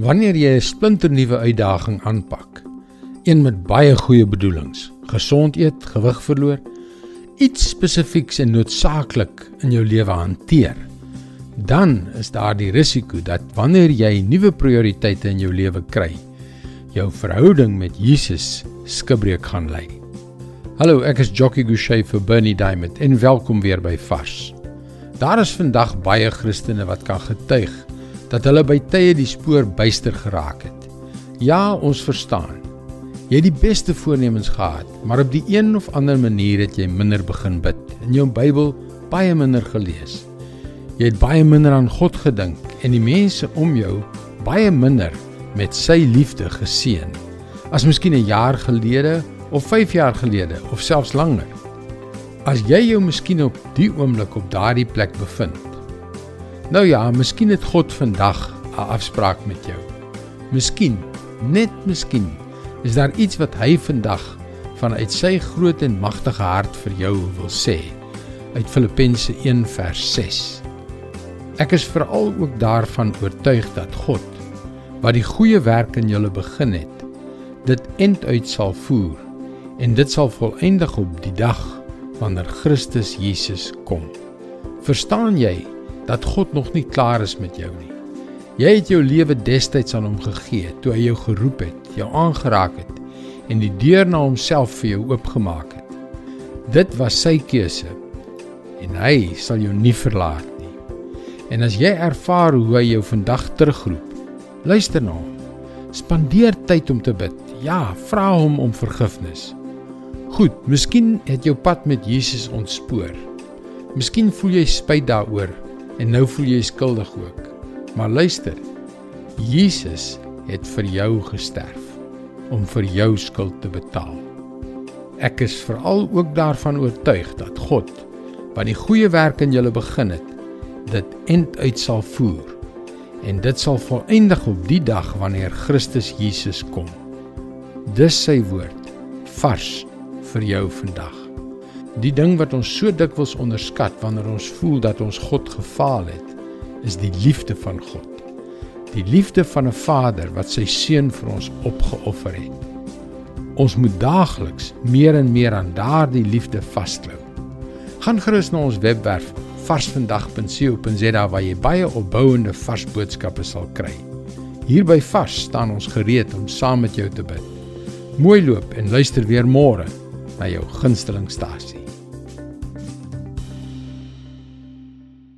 Wanneer jy 'n splinternuwe uitdaging aanpak, een met baie goeie bedoelings, gesond eet, gewig verloor, iets spesifieks en noodsaaklik in jou lewe hanteer, dan is daar die risiko dat wanneer jy nuwe prioriteite in jou lewe kry, jou verhouding met Jesus skibreek gaan lê. Hallo, ek is Jockey Gouchee vir Bernie Diamond en welkom weer by Vars. Daar is vandag baie Christene wat kan getuig dat hulle by tye die spoor byster geraak het. Ja, ons verstaan. Jy het die beste voornemens gehad, maar op die een of ander manier het jy minder begin bid en jou Bybel baie minder gelees. Jy het baie minder aan God gedink en die mense om jou baie minder met sy liefde geseën. As miskien 'n jaar gelede of 5 jaar gelede of selfs langer. As jy jou miskien op die oomblik op daardie plek bevind, Nou ja, miskien het God vandag 'n afspraak met jou. Miskien, net miskien, is daar iets wat hy vandag vanuit sy groot en magtige hart vir jou wil sê. Uit Filippense 1 vers 6. Ek is veral ook daarvan oortuig dat God wat die goeie werk in julle begin het, dit end uit sal voer en dit sal volëindig op die dag wanneer Christus Jesus kom. Verstaan jy dat God nog nie klaar is met jou nie. Jy het jou lewe destyds aan hom gegee toe hy jou geroep het, jou aangeraak het en die deur na homself vir jou oopgemaak het. Dit was sy keuse en hy sal jou nie verlaat nie. En as jy ervaar hoe hy jou vandag terugroep, luister na hom. Spandeer tyd om te bid. Ja, vra hom om vergifnis. Goed, miskien het jou pad met Jesus ontspoor. Miskien voel jy spyt daaroor en nou voel jy skuldig ook. Maar luister. Jesus het vir jou gesterf om vir jou skuld te betaal. Ek is veral ook daarvan oortuig dat God wat die goeie werk in julle begin het, dit end uit sal voer en dit sal volëindig op die dag wanneer Christus Jesus kom. Dis sy woord vars vir jou vandag. Die ding wat ons so dikwels onderskat wanneer ons voel dat ons God gefaal het, is die liefde van God. Die liefde van 'n Vader wat sy seun vir ons opgeoffer het. Ons moet daagliks meer en meer aan daardie liefde vasklou. Gaan gerus na ons webwerf varsvandag.co.za waar jy baie opbouende vars boodskappe sal kry. Hier by Vars staan ons gereed om saam met jou te bid. Mooi loop en luister weer môre na jou gunstelingstasie.